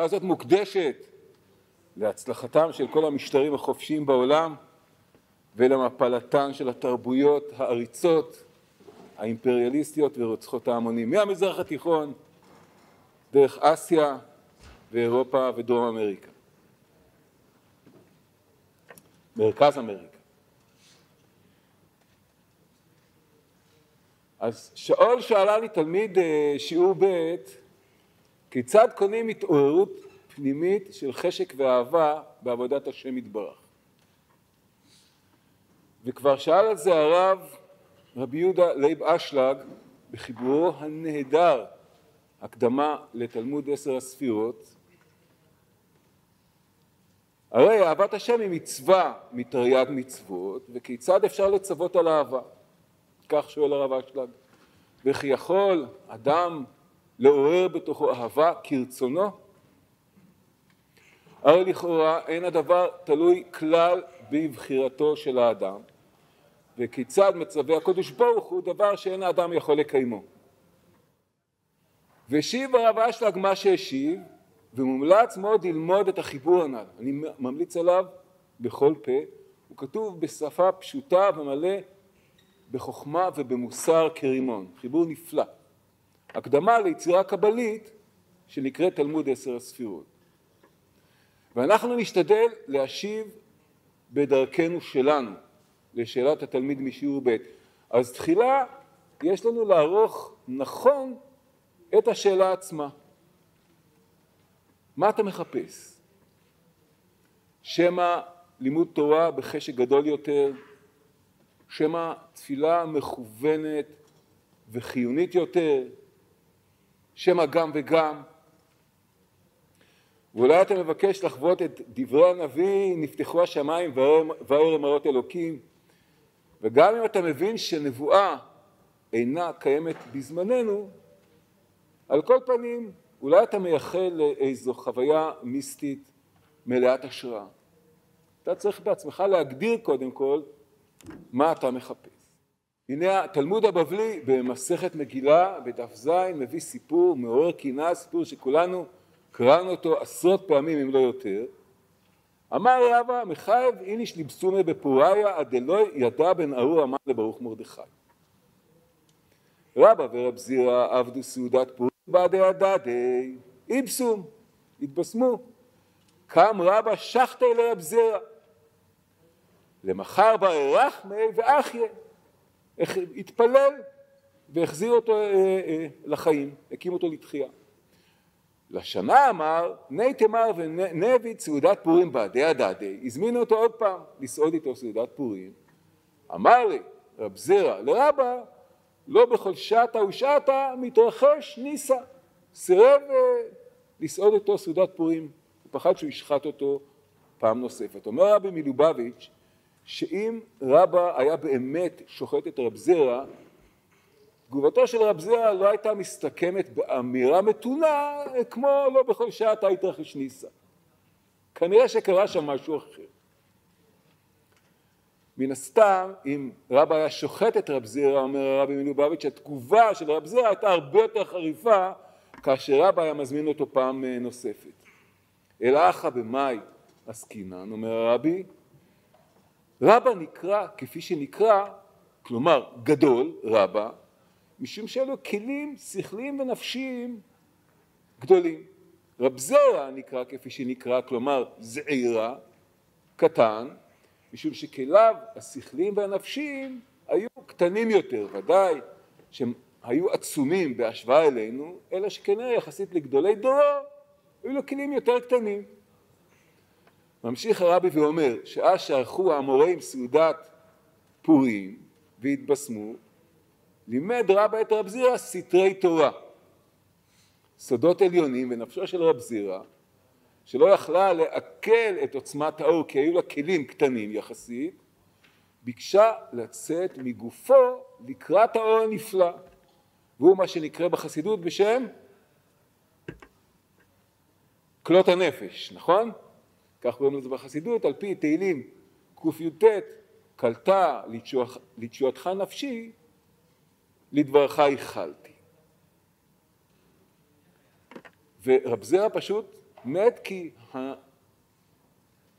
השיחה הזאת מוקדשת להצלחתם של כל המשטרים החופשיים בעולם ולמפלתן של התרבויות העריצות, האימפריאליסטיות ורוצחות ההמונים מהמזרח התיכון דרך אסיה ואירופה ודרום אמריקה. מרכז אמריקה. אז שאול שאלה לי תלמיד אה, שיעור ב' כיצד קונים התעוררות פנימית של חשק ואהבה בעבודת השם יתברך. וכבר שאל על זה הרב רבי יהודה לייב אשלג בחיבורו הנהדר הקדמה לתלמוד עשר הספירות הרי אהבת השם היא מצווה מתרי"ג מצוות וכיצד אפשר לצוות על אהבה? כך שואל הרב אשלג וכי יכול אדם לעורר בתוכו אהבה כרצונו? הרי לכאורה אין הדבר תלוי כלל בבחירתו של האדם וכיצד מצווה הקדוש ברוך הוא דבר שאין האדם יכול לקיימו. והשיב הרב אשלג מה שהשיב ומומלץ מאוד ללמוד את החיבור הנ"ל. אני ממליץ עליו בכל פה, הוא כתוב בשפה פשוטה ומלא בחוכמה ובמוסר כרימון, חיבור נפלא. הקדמה ליצירה קבלית שנקראת תלמוד עשר הספירות. ואנחנו נשתדל להשיב בדרכנו שלנו לשאלת התלמיד משיעור ב'. אז תחילה יש לנו לערוך נכון את השאלה עצמה. מה אתה מחפש? שמא לימוד תורה בחשק גדול יותר, שמא תפילה מכוונת וחיונית יותר, שמא גם וגם. ואולי אתה מבקש לחוות את דברי הנביא, נפתחו השמיים וירא מראות אלוקים, וגם אם אתה מבין שנבואה אינה קיימת בזמננו, על כל פנים אולי אתה מייחל לאיזו חוויה מיסטית מלאת השראה. אתה צריך בעצמך להגדיר קודם כל מה אתה מחפש. הנה התלמוד הבבלי במסכת מגילה בדף ז מביא סיפור מעורר קנאה, סיפור שכולנו קראנו אותו עשרות פעמים אם לא יותר. אמר רבא מחייב איניש ליבסומי בפוריה עד ידע בן ארור אמר לברוך מרדכי. רבא ורב זירא עבדו סעודת פורים בעדי הדדי איבסום התבשמו קם רבא שחטי לרב זירא למחר בארח מי ואחיה התפלל והחזיר אותו אה, אה, לחיים, הקים אותו לתחייה. לשנה אמר, ני תמר ונבי סעודת פורים בעדי הדדי, הזמינו אותו עוד פעם לסעוד איתו סעודת פורים. אמר לי, רב זרע, לרבה, לא בכל שעתה ושעתה מתרחש ניסה. סירב אה, לסעוד איתו סעודת פורים, הוא פחד שהוא ישחט אותו פעם נוספת. אומר רבי מלובביץ', שאם רבא היה באמת שוחט את רב זרע, תגובתו של רב זרע לא הייתה מסתכמת באמירה מתונה כמו לא בכל שעה אתה התרחש ניסה. כנראה שקרה שם משהו אחר. מן הסתם, אם רבא היה שוחט את רב זרע, אומר הרבי מלובביץ', התגובה של רב זרע הייתה הרבה יותר חריפה כאשר רבא היה מזמין אותו פעם נוספת. אלא אחא במאי עסקינן, אומר הרבי, רבא נקרא כפי שנקרא, כלומר גדול, רבא, משום שאלו כלים שכליים ונפשיים גדולים. רב זרע נקרא כפי שנקרא, כלומר זעירה, קטן, משום שכליו השכליים והנפשיים היו קטנים יותר, ודאי שהם היו עצומים בהשוואה אלינו, אלא שכנראה יחסית לגדולי דורו היו לו כלים יותר קטנים. ממשיך הרבי ואומר שאז שערכו האמוראים סעודת פורים והתבשמו לימד רבא את רב זירא סתרי תורה סודות עליונים ונפשו של רב זירא שלא יכלה לעכל את עוצמת האור כי היו לה כלים קטנים יחסית ביקשה לצאת מגופו לקראת האור הנפלא והוא מה שנקרא בחסידות בשם כלות הנפש, נכון? כך קוראים לזה בחסידות, על פי תהילים קי"ט, קלטה לתשועתך נפשי, לדברך ייחלתי. ורב זרע פשוט מת כי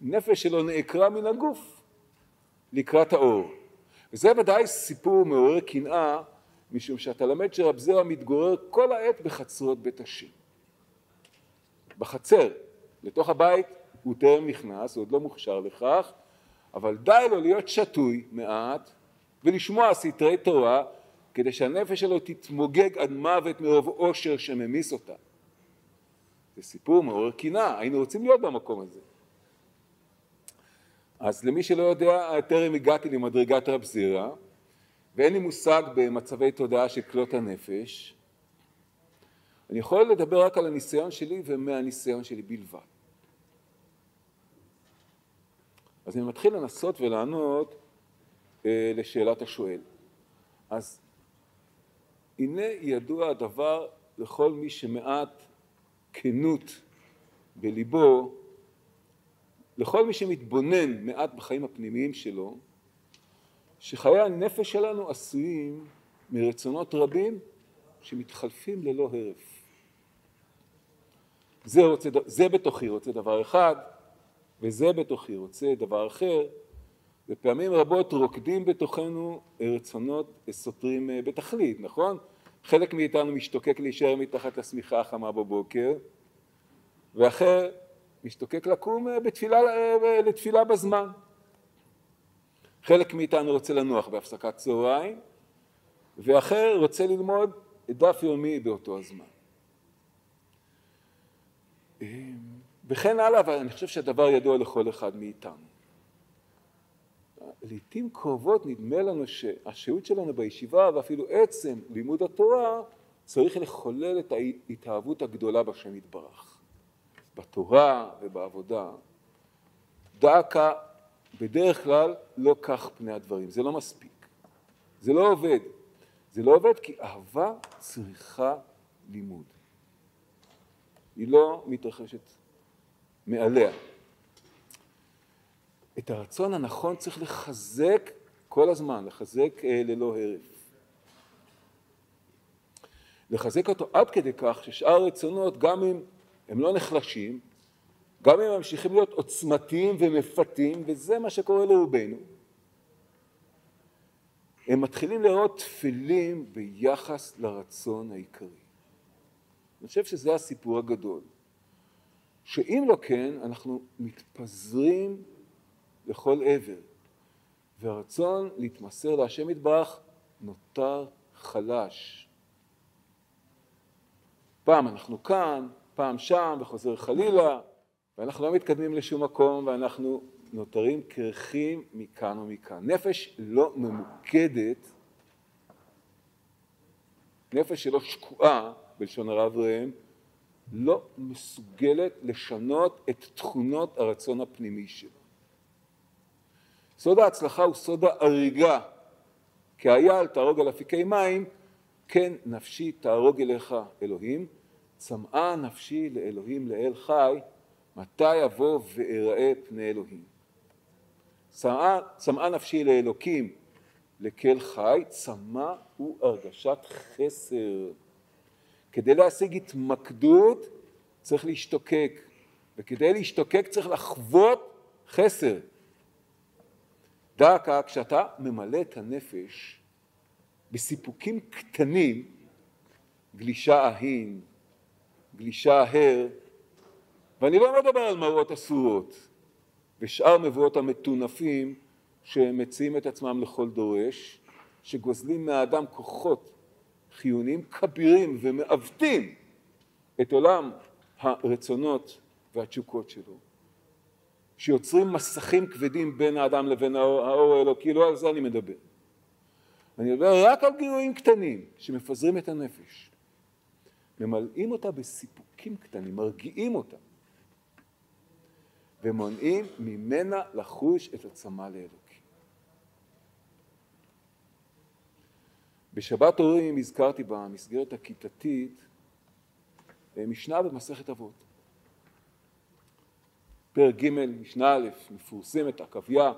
הנפש שלו נעקרה מן הגוף לקראת האור. וזה ודאי סיפור מעורר קנאה, משום שאתה למד שרב זרע מתגורר כל העת בחצרות בית השם. בחצר, לתוך הבית הוא טרם נכנס, הוא עוד לא מוכשר לכך, אבל די לו להיות שתוי מעט ולשמוע סתרי תורה כדי שהנפש שלו תתמוגג עד מוות מרוב עושר שממיס אותה. זה סיפור מעורר קנאה, היינו רוצים להיות במקום הזה. אז למי שלא יודע, טרם הגעתי למדרגת רב זירא, ואין לי מושג במצבי תודעה של כלות הנפש. אני יכול לדבר רק על הניסיון שלי ומהניסיון שלי בלבד. אז אני מתחיל לנסות ולענות אה, לשאלת השואל. אז הנה ידוע הדבר לכל מי שמעט כנות בליבו, לכל מי שמתבונן מעט בחיים הפנימיים שלו, שחיי הנפש שלנו עשויים מרצונות רבים שמתחלפים ללא הרף. זה, רוצה, זה בתוכי רוצה דבר אחד, וזה בתוכי רוצה דבר אחר, ופעמים רבות רוקדים בתוכנו רצונות סותרים אה, בתכלית, נכון? חלק מאיתנו משתוקק להישאר מתחת לשמיכה החמה בבוקר, ואחר משתוקק לקום אה, בתפילה, אה, לתפילה בזמן. חלק מאיתנו רוצה לנוח בהפסקת צהריים, ואחר רוצה ללמוד דף יומי באותו הזמן. וכן הלאה, אבל אני חושב שהדבר ידוע לכל אחד מאיתנו. לעיתים קרובות נדמה לנו שהשהות שלנו בישיבה ואפילו עצם לימוד התורה צריך לחולל את ההתאהבות הגדולה בשם יתברך. בתורה ובעבודה. דאקה בדרך כלל לא כך פני הדברים, זה לא מספיק. זה לא עובד. זה לא עובד כי אהבה צריכה לימוד. היא לא מתרחשת מעליה. את הרצון הנכון צריך לחזק כל הזמן, לחזק אה, ללא הרף. לחזק אותו עד כדי כך ששאר הרצונות, גם אם הם לא נחלשים, גם אם הם ממשיכים להיות עוצמתיים ומפתים, וזה מה שקורה לרובנו, הם מתחילים לראות תפילים ביחס לרצון העיקרי. אני חושב שזה הסיפור הגדול. שאם לא כן, אנחנו מתפזרים לכל עבר, והרצון להתמסר להשם יתברך נותר חלש. פעם אנחנו כאן, פעם שם, וחוזר חלילה, ואנחנו לא מתקדמים לשום מקום, ואנחנו נותרים קרחים מכאן ומכאן. נפש לא ממוקדת, נפש שלא שקועה, בלשון הרב ראם, לא מסוגלת לשנות את תכונות הרצון הפנימי שלו. סוד ההצלחה הוא סוד ההריגה. כאייל תהרוג על אפיקי מים, כן נפשי תהרוג אליך אלוהים, צמאה נפשי לאלוהים לאל חי, מתי אבוא ואראה פני אלוהים. צמאה נפשי לאלוקים לקל חי, צמא הוא הרגשת חסר. כדי להשיג התמקדות צריך להשתוקק, וכדי להשתוקק צריך לחוות חסר. דא כשאתה ממלא את הנפש בסיפוקים קטנים, גלישה אהין, גלישה ההר, ואני לא מדבר על מראות אסורות ושאר מבואות המטונפים שמציעים את עצמם לכל דורש, שגוזלים מהאדם כוחות חיוניים כבירים ומעוותים את עולם הרצונות והתשוקות שלו. שיוצרים מסכים כבדים בין האדם לבין האור, האור האלוקי, לא על זה אני מדבר. אני מדבר רק על גירויים קטנים שמפזרים את הנפש, ממלאים אותה בסיפוקים קטנים, מרגיעים אותה, ומונעים ממנה לחוש את הצמא לאלוקים. בשבת הורים הזכרתי במסגרת הכיתתית אה, משנה במסכת אבות. פרק ג' משנה א', מפורסמת, עקביה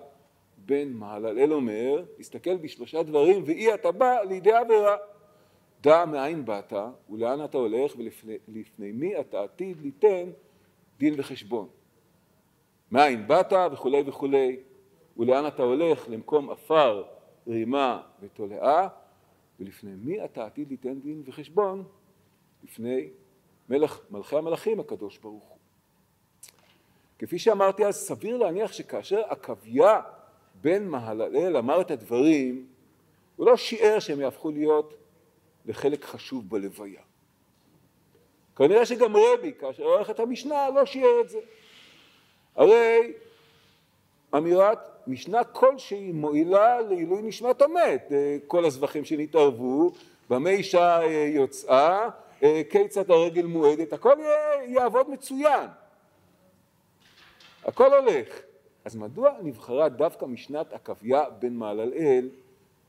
בן מהללל אומר, הסתכל בשלושה דברים, ואי אתה בא לידי עבירה. דע מאין באת ולאן אתה הולך ולפני מי אתה עתיד ליתן דין וחשבון. מאין באת וכולי וכולי, ולאן אתה הולך למקום עפר, רימה ותולעה, ולפני מי אתה עתיד ליתן דין וחשבון? לפני מלך, מלכי המלכים הקדוש ברוך הוא. כפי שאמרתי אז, סביר להניח שכאשר עקביה בן מהללאל אמר את הדברים, הוא לא שיער שהם יהפכו להיות לחלק חשוב בלוויה. כנראה שגם רבי, כאשר עורך את המשנה, לא שיער את זה. הרי אמירת משנה כלשהי מועילה לעילוי נשמת המת, אה, כל הזבחים שנתערבו, במה אישה אה, יוצאה, אה, כיצד הרגל מועדת, הכל יעבוד מצוין. הכל הולך. אז מדוע נבחרה דווקא משנת עקביה בן מעללאל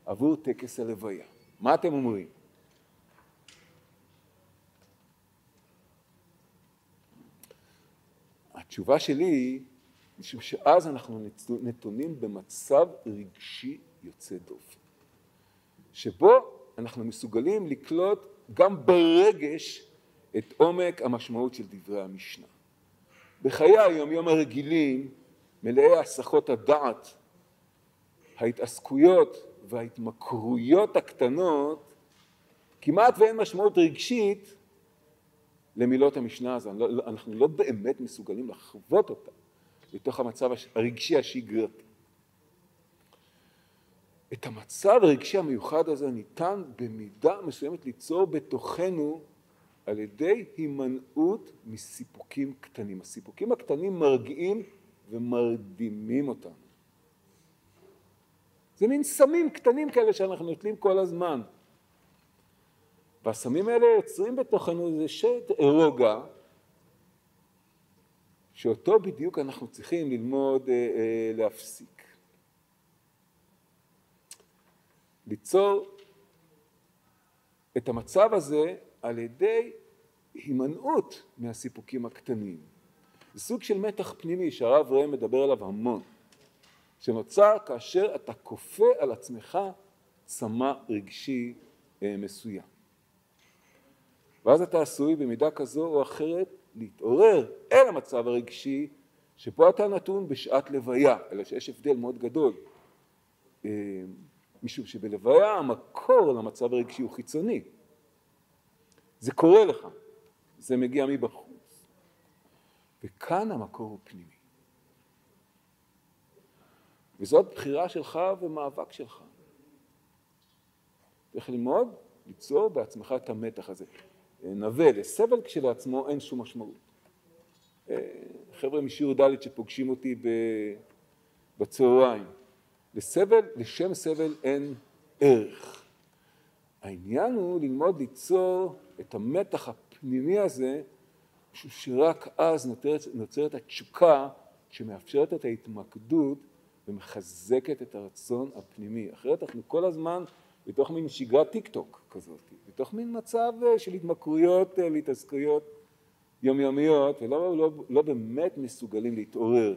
עבור טקס הלוויה? מה אתם אומרים? התשובה שלי היא, משום שאז אנחנו נתונים במצב רגשי יוצא דופן, שבו אנחנו מסוגלים לקלוט גם ברגש את עומק המשמעות של דברי המשנה. בחיי היומיום הרגילים, מלאי הסחות הדעת, ההתעסקויות וההתמכרויות הקטנות, כמעט ואין משמעות רגשית למילות המשנה הזו, לא, אנחנו לא באמת מסוגלים לחוות אותה בתוך המצב הרגשי השגרתי. את המצב הרגשי המיוחד הזה ניתן במידה מסוימת ליצור בתוכנו על ידי הימנעות מסיפוקים קטנים. הסיפוקים הקטנים מרגיעים ומרדימים אותנו. זה מין סמים קטנים כאלה שאנחנו נוטלים כל הזמן. והסמים האלה יוצרים בתוכנו איזה שט רוגע, שאותו בדיוק אנחנו צריכים ללמוד אה, אה, להפסיק. ליצור את המצב הזה על ידי הימנעות מהסיפוקים הקטנים. זה סוג של מתח פנימי שהרב ראם מדבר עליו המון, שנוצר כאשר אתה כופה על עצמך צמא רגשי אה, מסוים. ואז אתה עשוי במידה כזו או אחרת להתעורר אל המצב הרגשי שבו אתה נתון בשעת לוויה, אלא שיש הבדל מאוד גדול. אה, משום שבלוויה המקור למצב הרגשי הוא חיצוני. זה קורה לך, זה מגיע מבחוץ. וכאן המקור הוא פנימי. וזאת בחירה שלך ומאבק שלך. צריך ללמוד, ליצור בעצמך את המתח הזה. נווה לסבל כשלעצמו אין שום משמעות. אה, חבר'ה משיעור ד' שפוגשים אותי בצהריים, לסבל, לשם סבל אין ערך. העניין הוא ללמוד ליצור את המתח הפנימי הזה, משום שרק אז נוצרת, נוצרת התשוקה שמאפשרת את ההתמקדות ומחזקת את הרצון הפנימי. אחרת אנחנו כל הזמן בתוך מין שגרת טיק טוק כזאת, בתוך מין מצב אה, של התמכרויות אה, והתעסקויות יומיומיות, ולא לא, לא באמת מסוגלים להתעורר.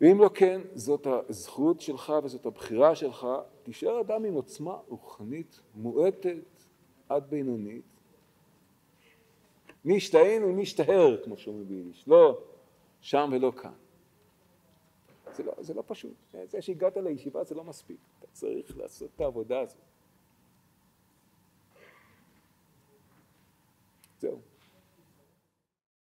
ואם לא כן, זאת הזכות שלך וזאת הבחירה שלך, תישאר אדם עם עוצמה רוחנית מועטת עד בינונית. מי ישתהן ומי ישתהר, כמו שאומרים ביידיש, לא שם ולא כאן. זה לא, זה לא פשוט. זה שהגעת לישיבה זה לא מספיק. אתה צריך לעשות את העבודה הזאת. still.